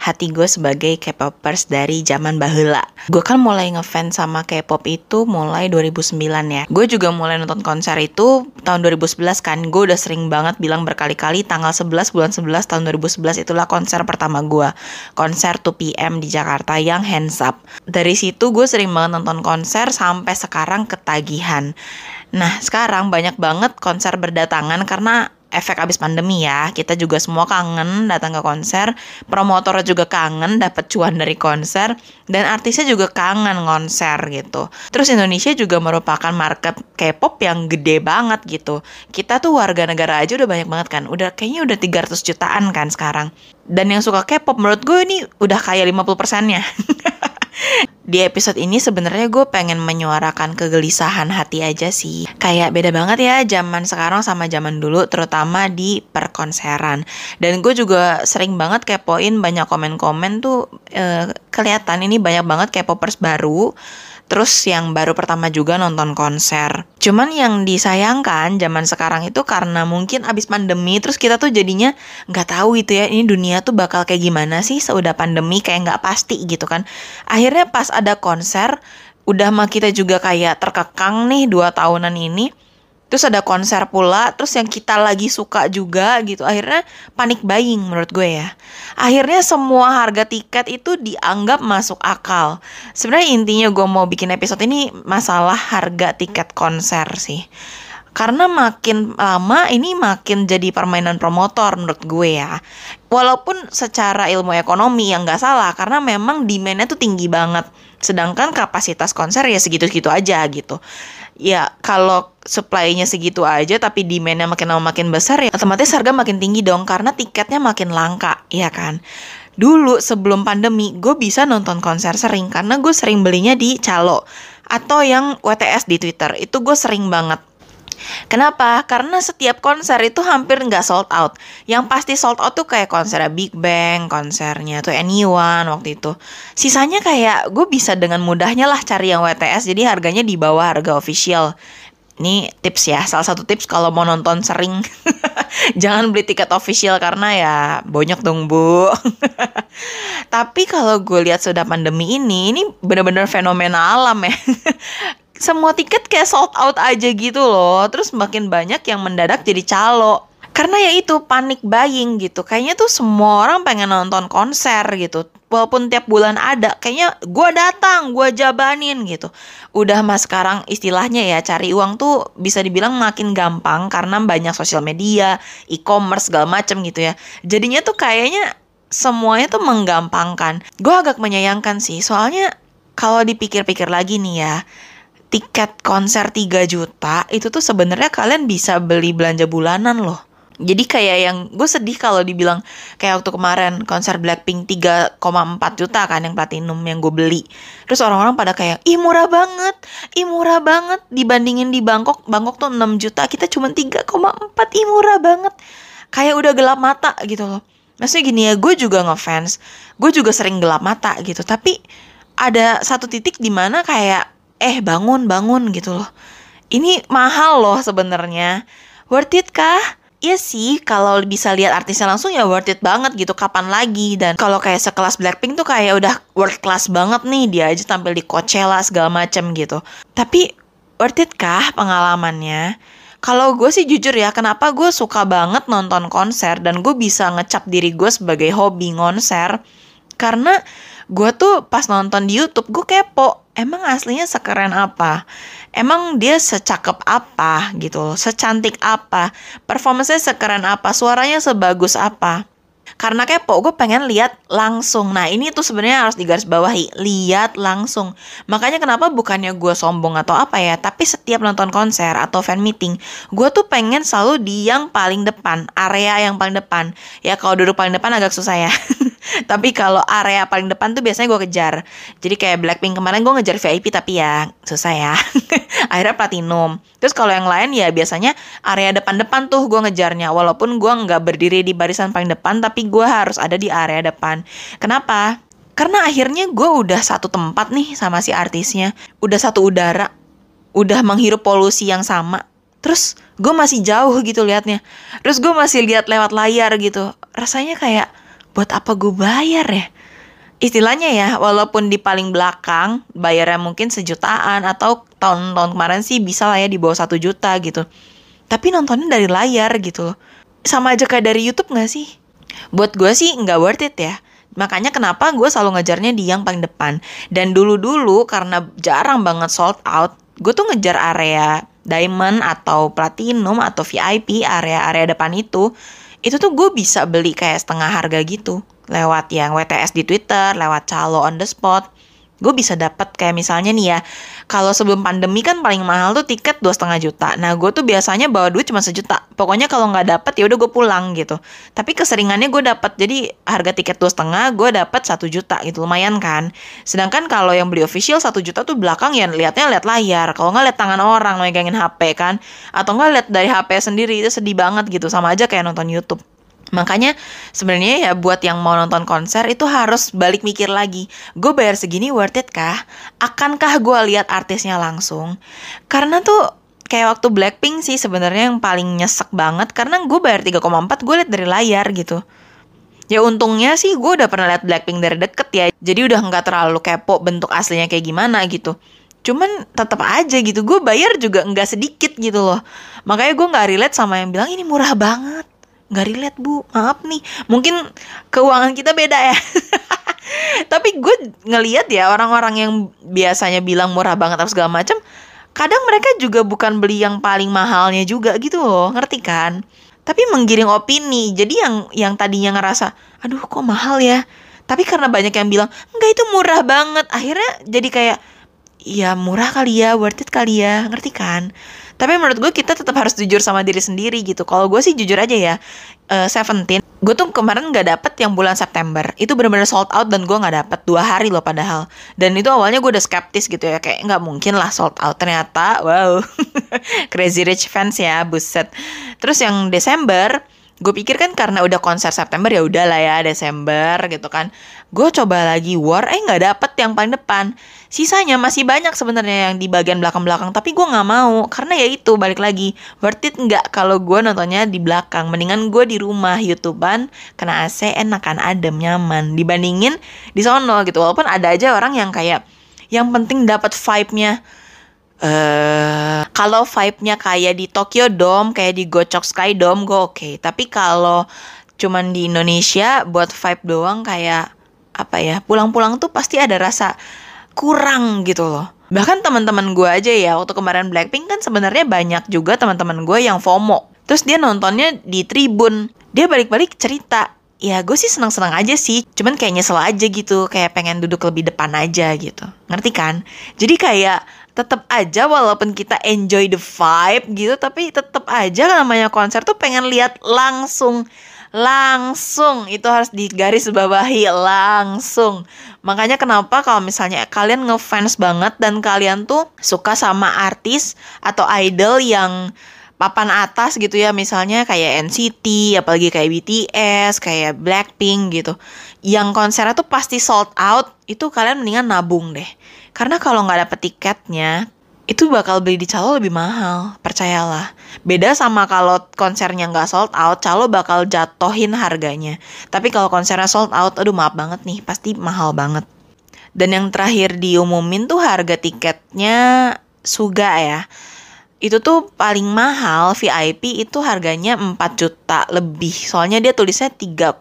hati gue sebagai K-popers dari zaman bahula. Gue kan mulai ngefans sama K-pop itu mulai 2009 ya. Gue juga mulai nonton konser itu tahun 2011 kan. Gue udah sering banget bilang berkali-kali tanggal 11 bulan 11 tahun 2011 itulah konser pertama gue. Konser 2PM di Jakarta yang hands up. Dari situ gue sering banget nonton konser sampai sekarang ketagihan. Nah, sekarang banyak banget konser berdatangan karena efek abis pandemi ya. Kita juga semua kangen datang ke konser, promotor juga kangen dapat cuan dari konser, dan artisnya juga kangen konser gitu. Terus Indonesia juga merupakan market K-pop yang gede banget gitu. Kita tuh warga negara aja udah banyak banget kan. Udah kayaknya udah 300 jutaan kan sekarang. Dan yang suka K-pop menurut gue ini udah kayak 50 persennya. Di episode ini sebenarnya gue pengen menyuarakan kegelisahan hati aja sih. Kayak beda banget ya zaman sekarang sama zaman dulu, terutama di perkonseran. Dan gue juga sering banget kepoin banyak komen-komen tuh eh, kelihatan ini banyak banget K-popers baru Terus yang baru pertama juga nonton konser. Cuman yang disayangkan zaman sekarang itu karena mungkin abis pandemi terus kita tuh jadinya nggak tahu itu ya ini dunia tuh bakal kayak gimana sih seudah pandemi kayak nggak pasti gitu kan. Akhirnya pas ada konser udah mah kita juga kayak terkekang nih dua tahunan ini Terus ada konser pula, terus yang kita lagi suka juga gitu. Akhirnya panik buying menurut gue ya. Akhirnya semua harga tiket itu dianggap masuk akal. Sebenarnya intinya gue mau bikin episode ini masalah harga tiket konser sih. Karena makin lama ini makin jadi permainan promotor menurut gue ya. Walaupun secara ilmu ekonomi yang nggak salah karena memang demandnya tuh tinggi banget. Sedangkan kapasitas konser ya segitu-segitu aja gitu ya kalau supply-nya segitu aja tapi demand-nya makin lama makin besar ya otomatis harga makin tinggi dong karena tiketnya makin langka, ya kan? Dulu sebelum pandemi gue bisa nonton konser sering karena gue sering belinya di Calo atau yang WTS di Twitter. Itu gue sering banget. Kenapa? Karena setiap konser itu hampir nggak sold out. Yang pasti sold out tuh kayak konser Big Bang, konsernya tuh Anyone waktu itu. Sisanya kayak gue bisa dengan mudahnya lah cari yang WTS, jadi harganya di bawah harga official. Ini tips ya, salah satu tips kalau mau nonton sering Jangan beli tiket official karena ya bonyok dong bu Tapi kalau gue lihat sudah pandemi ini, ini bener-bener fenomena alam ya semua tiket kayak sold out aja gitu loh. Terus makin banyak yang mendadak jadi calo. Karena ya itu panik buying gitu. Kayaknya tuh semua orang pengen nonton konser gitu. Walaupun tiap bulan ada, kayaknya gue datang, gue jabanin gitu. Udah mas sekarang istilahnya ya cari uang tuh bisa dibilang makin gampang karena banyak sosial media, e-commerce segala macem gitu ya. Jadinya tuh kayaknya semuanya tuh menggampangkan. Gue agak menyayangkan sih, soalnya kalau dipikir-pikir lagi nih ya, tiket konser 3 juta itu tuh sebenarnya kalian bisa beli belanja bulanan loh. Jadi kayak yang gue sedih kalau dibilang kayak waktu kemarin konser Blackpink 3,4 juta kan yang platinum yang gue beli. Terus orang-orang pada kayak, ih murah banget, ih murah banget. Dibandingin di Bangkok, Bangkok tuh 6 juta, kita cuma 3,4, ih murah banget. Kayak udah gelap mata gitu loh. Maksudnya gini ya, gue juga ngefans, gue juga sering gelap mata gitu. Tapi ada satu titik di mana kayak eh bangun bangun gitu loh ini mahal loh sebenarnya worth it kah Iya sih, kalau bisa lihat artisnya langsung ya worth it banget gitu. Kapan lagi? Dan kalau kayak sekelas Blackpink tuh kayak udah world class banget nih. Dia aja tampil di Coachella segala macem gitu. Tapi worth it kah pengalamannya? Kalau gue sih jujur ya, kenapa gue suka banget nonton konser dan gue bisa ngecap diri gue sebagai hobi konser? Karena gue tuh pas nonton di YouTube gue kepo emang aslinya sekeren apa? Emang dia secakep apa gitu loh, secantik apa, performanya sekeren apa, suaranya sebagus apa. Karena kepo, gue pengen lihat langsung. Nah ini tuh sebenarnya harus digarisbawahi, lihat langsung. Makanya kenapa bukannya gue sombong atau apa ya, tapi setiap nonton konser atau fan meeting, gue tuh pengen selalu di yang paling depan, area yang paling depan. Ya kalau duduk paling depan agak susah ya. tapi kalau area paling depan tuh biasanya gue kejar. Jadi kayak Blackpink kemarin gue ngejar VIP tapi ya susah ya. akhirnya platinum. Terus kalau yang lain ya biasanya area depan-depan tuh gue ngejarnya. Walaupun gue nggak berdiri di barisan paling depan tapi gue harus ada di area depan. Kenapa? Karena akhirnya gue udah satu tempat nih sama si artisnya. Udah satu udara. Udah menghirup polusi yang sama. Terus gue masih jauh gitu liatnya. Terus gue masih lihat lewat layar gitu. Rasanya kayak buat apa gue bayar ya? Istilahnya ya walaupun di paling belakang bayarnya mungkin sejutaan atau tahun-tahun kemarin sih bisa lah ya di bawah satu juta gitu. Tapi nontonnya dari layar gitu loh. Sama aja kayak dari YouTube gak sih? Buat gue sih nggak worth it ya. Makanya kenapa gue selalu ngejarnya di yang paling depan. Dan dulu-dulu karena jarang banget sold out gue tuh ngejar area diamond atau platinum atau VIP area-area depan itu itu tuh gue bisa beli kayak setengah harga gitu lewat yang WTS di Twitter, lewat calo on the spot. Gue bisa dapat kayak misalnya nih ya, kalau sebelum pandemi kan paling mahal tuh tiket dua setengah juta. Nah gue tuh biasanya bawa duit cuma sejuta. Pokoknya kalau nggak dapet ya udah gue pulang gitu. Tapi keseringannya gue dapat jadi harga tiket dua setengah gue dapat satu juta gitu lumayan kan. Sedangkan kalau yang beli official satu juta tuh belakang ya liatnya liat layar. Kalau nggak liat tangan orang megangin HP kan, atau nggak liat dari HP sendiri itu sedih banget gitu. Sama aja kayak nonton YouTube. Makanya sebenarnya ya buat yang mau nonton konser itu harus balik mikir lagi. Gue bayar segini worth it kah? Akankah gue lihat artisnya langsung? Karena tuh kayak waktu Blackpink sih sebenarnya yang paling nyesek banget karena gue bayar 3,4 gue lihat dari layar gitu. Ya untungnya sih gue udah pernah lihat Blackpink dari deket ya. Jadi udah nggak terlalu kepo bentuk aslinya kayak gimana gitu. Cuman tetap aja gitu, gue bayar juga nggak sedikit gitu loh. Makanya gue nggak relate sama yang bilang ini murah banget nggak relate bu. Maaf nih. Mungkin keuangan kita beda ya. Tapi gue ngeliat ya orang-orang yang biasanya bilang murah banget atau segala macam kadang mereka juga bukan beli yang paling mahalnya juga gitu loh. Ngerti kan? Tapi menggiring opini. Jadi yang yang tadinya ngerasa aduh kok mahal ya? Tapi karena banyak yang bilang enggak itu murah banget. Akhirnya jadi kayak ya murah kali ya worth it kali ya. Ngerti kan tapi menurut gue kita tetap harus jujur sama diri sendiri gitu. Kalau gue sih jujur aja ya, uh, Seventeen, gue tuh kemarin nggak dapet yang bulan September. Itu bener-bener sold out dan gue nggak dapet dua hari loh padahal. Dan itu awalnya gue udah skeptis gitu ya, kayak nggak mungkin lah sold out. Ternyata, wow, crazy rich fans ya, buset. Terus yang Desember, gue pikir kan karena udah konser September ya udah lah ya Desember gitu kan. Gue coba lagi war eh nggak dapet yang paling depan. Sisanya masih banyak sebenarnya yang di bagian belakang belakang tapi gue nggak mau. Karena ya itu balik lagi worth it nggak kalau gue nontonnya di belakang. Mendingan gue di rumah youtubean kena AC enak kan adem nyaman. Dibandingin di sono gitu walaupun ada aja orang yang kayak yang penting dapat vibe-nya uh, kalau vibe-nya kayak di Tokyo Dome, kayak di Gocok Sky Dome, gue oke. Okay. Tapi kalau cuman di Indonesia buat vibe doang kayak apa ya, pulang-pulang tuh pasti ada rasa kurang gitu loh. Bahkan teman-teman gue aja ya, waktu kemarin Blackpink kan sebenarnya banyak juga teman-teman gue yang FOMO. Terus dia nontonnya di tribun. Dia balik-balik cerita, ya gue sih senang-senang aja sih cuman kayak nyesel aja gitu kayak pengen duduk lebih depan aja gitu ngerti kan jadi kayak tetap aja walaupun kita enjoy the vibe gitu tapi tetap aja namanya konser tuh pengen lihat langsung langsung. Itu harus digaris bawahi langsung. Makanya kenapa kalau misalnya kalian ngefans banget dan kalian tuh suka sama artis atau idol yang papan atas gitu ya misalnya kayak NCT apalagi kayak BTS kayak Blackpink gitu yang konsernya tuh pasti sold out itu kalian mendingan nabung deh karena kalau nggak dapet tiketnya itu bakal beli di calo lebih mahal percayalah. Beda sama kalau konsernya nggak sold out calo bakal jatohin harganya. Tapi kalau konsernya sold out aduh maaf banget nih pasti mahal banget. Dan yang terakhir diumumin tuh harga tiketnya Suga ya itu tuh paling mahal VIP itu harganya 4 juta lebih. Soalnya dia tulisnya 3,5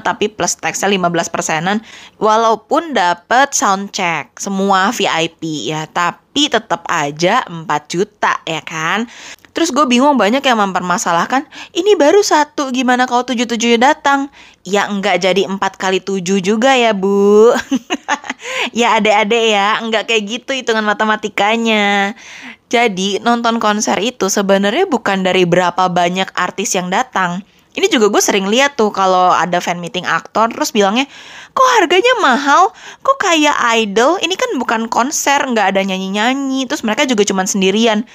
tapi plus taxnya 15 persenan. Walaupun dapat sound check semua VIP ya. Tapi tetap aja 4 juta ya kan Terus gue bingung banyak yang mempermasalahkan, ini baru satu, gimana kalau tujuh tujuhnya datang? Ya enggak jadi empat kali tujuh juga ya bu. ya adek-adek ya, enggak kayak gitu hitungan matematikanya. Jadi nonton konser itu sebenarnya bukan dari berapa banyak artis yang datang, Ini juga gue sering lihat tuh kalau ada fan meeting aktor terus bilangnya kok harganya mahal, kok kayak idol, ini kan bukan konser, nggak ada nyanyi-nyanyi, terus mereka juga cuman sendirian.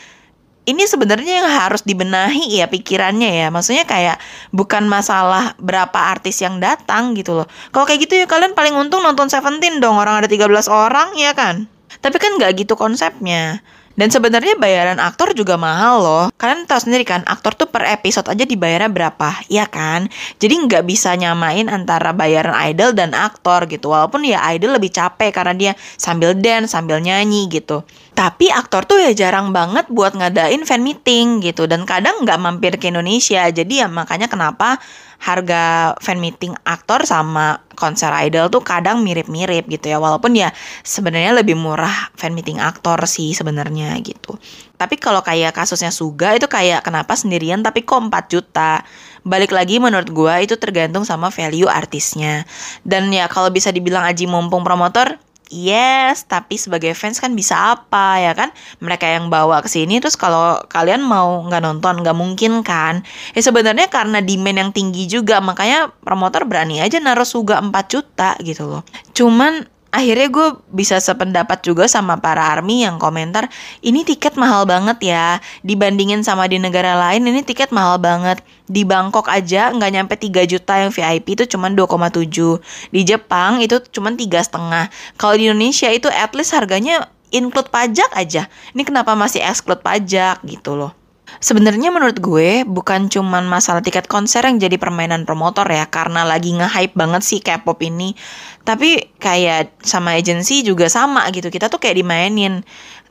Ini sebenarnya yang harus dibenahi ya pikirannya ya, maksudnya kayak bukan masalah berapa artis yang datang gitu loh. Kalau kayak gitu ya kalian paling untung nonton Seventeen dong, orang ada 13 orang ya kan. Tapi kan nggak gitu konsepnya. Dan sebenarnya bayaran aktor juga mahal loh. Kalian tahu sendiri kan, aktor tuh per episode aja dibayarnya berapa, ya kan? Jadi nggak bisa nyamain antara bayaran idol dan aktor gitu. Walaupun ya idol lebih capek karena dia sambil dance, sambil nyanyi gitu. Tapi aktor tuh ya jarang banget buat ngadain fan meeting gitu. Dan kadang nggak mampir ke Indonesia. Jadi ya makanya kenapa harga fan meeting aktor sama konser idol tuh kadang mirip-mirip gitu ya walaupun ya sebenarnya lebih murah fan meeting aktor sih sebenarnya gitu tapi kalau kayak kasusnya Suga itu kayak kenapa sendirian tapi kok 4 juta balik lagi menurut gua itu tergantung sama value artisnya dan ya kalau bisa dibilang Aji mumpung promotor Yes, tapi sebagai fans kan bisa apa ya kan? Mereka yang bawa ke sini terus kalau kalian mau nggak nonton nggak mungkin kan? Ya sebenarnya karena demand yang tinggi juga makanya promotor berani aja naruh suga 4 juta gitu loh. Cuman akhirnya gue bisa sependapat juga sama para army yang komentar ini tiket mahal banget ya. Dibandingin sama di negara lain ini tiket mahal banget. Di Bangkok aja nggak nyampe 3 juta yang VIP itu cuma 2,7 di Jepang itu cuma tiga setengah. Kalau di Indonesia itu at least harganya include pajak aja. Ini kenapa masih exclude pajak? Gitu loh Sebenarnya menurut gue bukan cuman masalah tiket konser yang jadi permainan promotor ya karena lagi nge-hype banget sih K-pop ini. Tapi kayak sama agency juga sama gitu. Kita tuh kayak dimainin.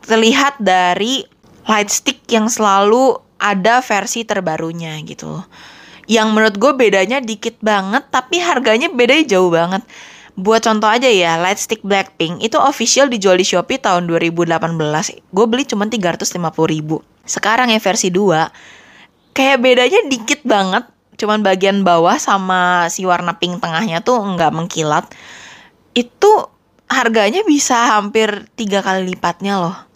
Terlihat dari light stick yang selalu ada versi terbarunya gitu. Yang menurut gue bedanya dikit banget tapi harganya bedanya jauh banget. Buat contoh aja ya, Lightstick Blackpink itu official dijual di Shopee tahun 2018. Gue beli cuma 350 ribu. Sekarang ya versi 2, kayak bedanya dikit banget. Cuman bagian bawah sama si warna pink tengahnya tuh nggak mengkilat. Itu harganya bisa hampir tiga kali lipatnya loh.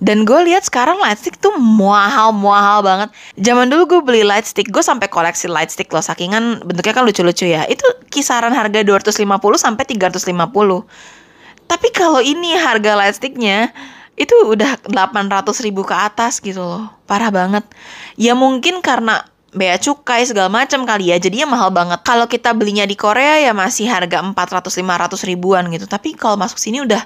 Dan gue lihat sekarang lightstick tuh mahal mahal banget. Zaman dulu gue beli lightstick, gue sampai koleksi lightstick loh. Sakingan bentuknya kan lucu-lucu ya. Itu kisaran harga 250 sampai 350. Tapi kalau ini harga lightsticknya itu udah 800 ribu ke atas gitu loh. Parah banget. Ya mungkin karena bea cukai segala macam kali ya jadinya mahal banget kalau kita belinya di Korea ya masih harga 400 500 ribuan gitu tapi kalau masuk sini udah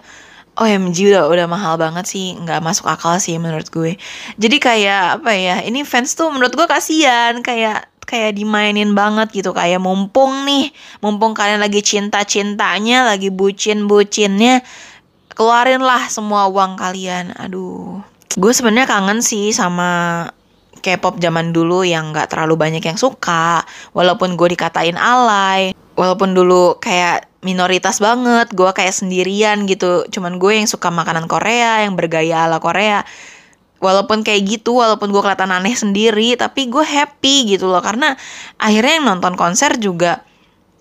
OMG udah udah mahal banget sih. Nggak masuk akal sih menurut gue. Jadi kayak apa ya ini fans tuh menurut gue kasihan. Kayak kayak dimainin banget gitu. Kayak mumpung nih mumpung kalian lagi cinta cintanya lagi bucin bucinnya keluarin lah semua uang kalian. Aduh. Gue sebenarnya kangen sih sama K-pop zaman dulu yang nggak terlalu banyak yang suka walaupun gue dikatain alay walaupun dulu kayak minoritas banget gue kayak sendirian gitu. Cuman gue yang suka makanan Korea yang bergaya ala Korea. Walaupun kayak gitu walaupun gue kelihatan aneh sendiri tapi gue happy gitu loh. Karena akhirnya yang nonton konser juga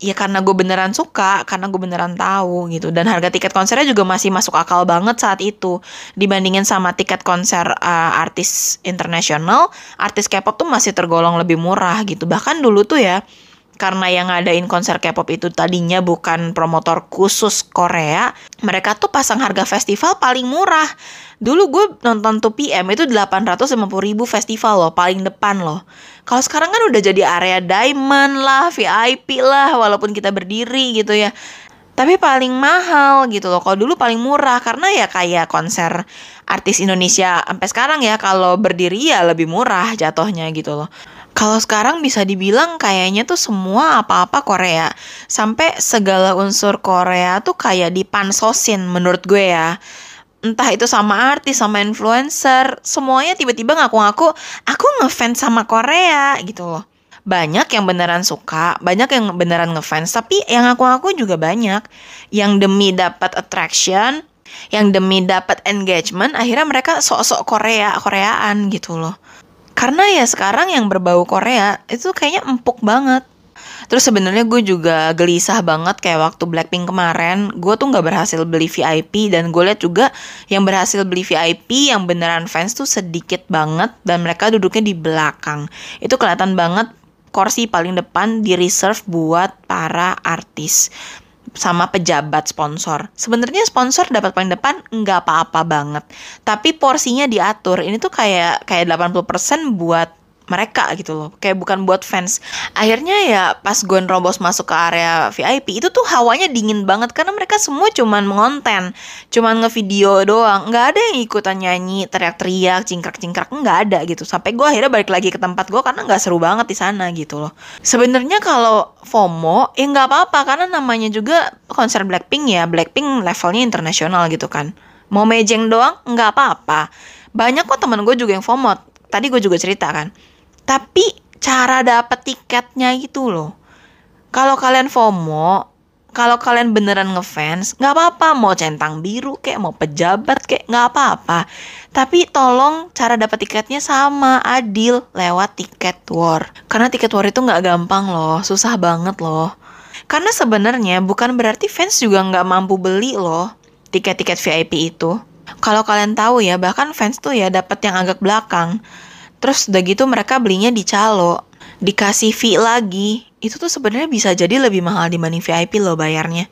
ya karena gue beneran suka karena gue beneran tahu gitu. Dan harga tiket konsernya juga masih masuk akal banget saat itu. Dibandingin sama tiket konser uh, artis internasional artis K-pop tuh masih tergolong lebih murah gitu. Bahkan dulu tuh ya karena yang ngadain konser K-pop itu tadinya bukan promotor khusus Korea, mereka tuh pasang harga festival paling murah. Dulu gue nonton 2PM itu 850 ribu festival loh, paling depan loh. Kalau sekarang kan udah jadi area diamond lah, VIP lah, walaupun kita berdiri gitu ya. Tapi paling mahal gitu loh. Kalau dulu paling murah karena ya kayak konser artis Indonesia sampai sekarang ya kalau berdiri ya lebih murah jatuhnya gitu loh. Kalau sekarang bisa dibilang kayaknya tuh semua apa-apa Korea. Sampai segala unsur Korea tuh kayak dipansosin menurut gue ya. Entah itu sama artis, sama influencer, semuanya tiba-tiba ngaku-ngaku aku ngefans sama Korea gitu loh. Banyak yang beneran suka, banyak yang beneran ngefans, tapi yang ngaku-ngaku juga banyak. Yang demi dapat attraction, yang demi dapat engagement, akhirnya mereka sok-sok Korea, Koreaan gitu loh. Karena ya sekarang yang berbau Korea itu kayaknya empuk banget. Terus sebenarnya gue juga gelisah banget kayak waktu Blackpink kemarin, gue tuh nggak berhasil beli VIP dan gue lihat juga yang berhasil beli VIP yang beneran fans tuh sedikit banget dan mereka duduknya di belakang. Itu kelihatan banget kursi paling depan di reserve buat para artis sama pejabat sponsor. Sebenarnya sponsor dapat paling depan nggak apa-apa banget. Tapi porsinya diatur. Ini tuh kayak kayak 80% buat mereka gitu loh. Kayak bukan buat fans. Akhirnya ya pas gue nerobos masuk ke area VIP itu tuh hawanya dingin banget. Karena mereka semua cuman mengonten. Cuman ngevideo doang. Nggak ada yang ikutan nyanyi teriak-teriak cingkrak-cingkrak. Nggak ada gitu. Sampai gue akhirnya balik lagi ke tempat gue karena nggak seru banget di sana gitu loh. Sebenarnya kalau FOMO ya nggak apa-apa. Karena namanya juga konser Blackpink ya. Blackpink levelnya internasional gitu kan. Mau mejeng doang nggak apa-apa. Banyak kok temen gue juga yang FOMO. Tadi gue juga cerita kan tapi cara dapet tiketnya itu loh. Kalau kalian FOMO, kalau kalian beneran ngefans, nggak apa-apa mau centang biru kayak mau pejabat kayak nggak apa-apa. Tapi tolong cara dapat tiketnya sama adil lewat tiket war. Karena tiket war itu nggak gampang loh, susah banget loh. Karena sebenarnya bukan berarti fans juga nggak mampu beli loh tiket-tiket VIP itu. Kalau kalian tahu ya, bahkan fans tuh ya dapat yang agak belakang. Terus udah gitu mereka belinya di calo, dikasih fee lagi. Itu tuh sebenarnya bisa jadi lebih mahal dibanding VIP loh bayarnya.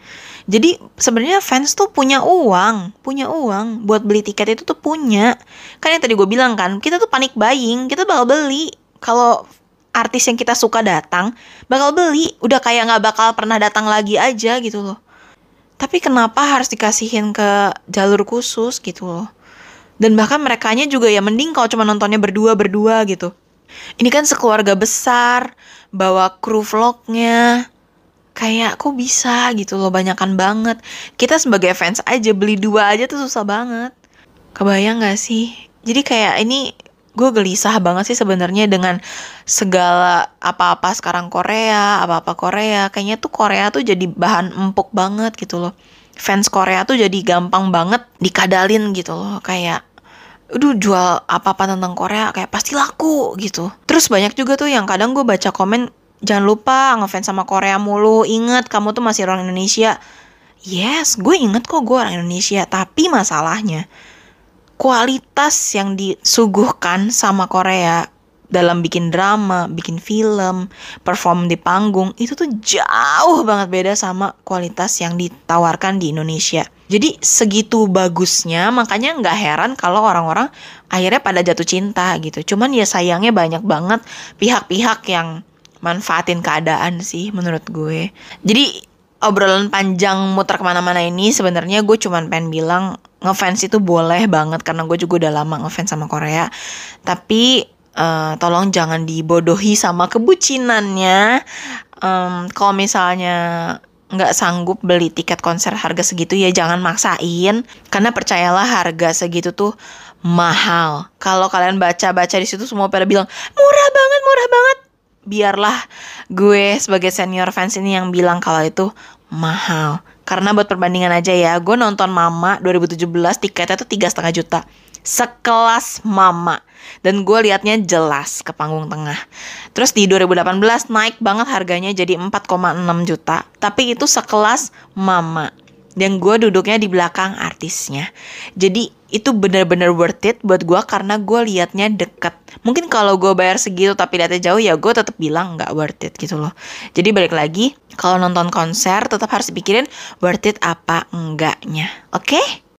Jadi sebenarnya fans tuh punya uang, punya uang buat beli tiket itu tuh punya. Kan yang tadi gue bilang kan, kita tuh panik buying, kita bakal beli. Kalau artis yang kita suka datang, bakal beli. Udah kayak nggak bakal pernah datang lagi aja gitu loh. Tapi kenapa harus dikasihin ke jalur khusus gitu loh? Dan bahkan merekanya juga ya mending kalau cuma nontonnya berdua-berdua gitu. Ini kan sekeluarga besar, bawa kru vlognya. Kayak kok bisa gitu loh, banyakan banget. Kita sebagai fans aja beli dua aja tuh susah banget. Kebayang gak sih? Jadi kayak ini gue gelisah banget sih sebenarnya dengan segala apa-apa sekarang Korea, apa-apa Korea. Kayaknya tuh Korea tuh jadi bahan empuk banget gitu loh. Fans Korea tuh jadi gampang banget dikadalin gitu loh. Kayak aduh jual apa-apa tentang Korea kayak pasti laku gitu. Terus banyak juga tuh yang kadang gue baca komen jangan lupa ngefans sama Korea mulu. Ingat kamu tuh masih orang Indonesia. Yes, gue inget kok gue orang Indonesia. Tapi masalahnya kualitas yang disuguhkan sama Korea dalam bikin drama, bikin film, perform di panggung itu tuh jauh banget beda sama kualitas yang ditawarkan di Indonesia. Jadi segitu bagusnya, makanya nggak heran kalau orang-orang akhirnya pada jatuh cinta gitu. Cuman ya sayangnya banyak banget pihak-pihak yang manfaatin keadaan sih menurut gue. Jadi obrolan panjang muter ke mana-mana ini sebenarnya gue cuman pengen bilang ngefans itu boleh banget karena gue juga udah lama ngefans sama Korea. Tapi uh, tolong jangan dibodohi sama kebucinannya. Um, kalau misalnya nggak sanggup beli tiket konser harga segitu ya jangan maksain karena percayalah harga segitu tuh mahal. Kalau kalian baca-baca di situ semua pada bilang murah banget, murah banget. Biarlah gue sebagai senior fans ini yang bilang kalau itu mahal. Karena buat perbandingan aja ya, gue nonton Mama 2017 tiketnya tuh tiga setengah juta sekelas mama dan gue liatnya jelas ke panggung tengah. Terus di 2018 naik banget harganya jadi 4,6 juta, tapi itu sekelas mama. Dan gue duduknya di belakang artisnya. Jadi itu bener-bener worth it buat gue karena gue liatnya deket. Mungkin kalau gue bayar segitu tapi liatnya jauh ya gue tetap bilang nggak worth it gitu loh. Jadi balik lagi kalau nonton konser tetap harus pikirin worth it apa enggaknya. Oke? Okay?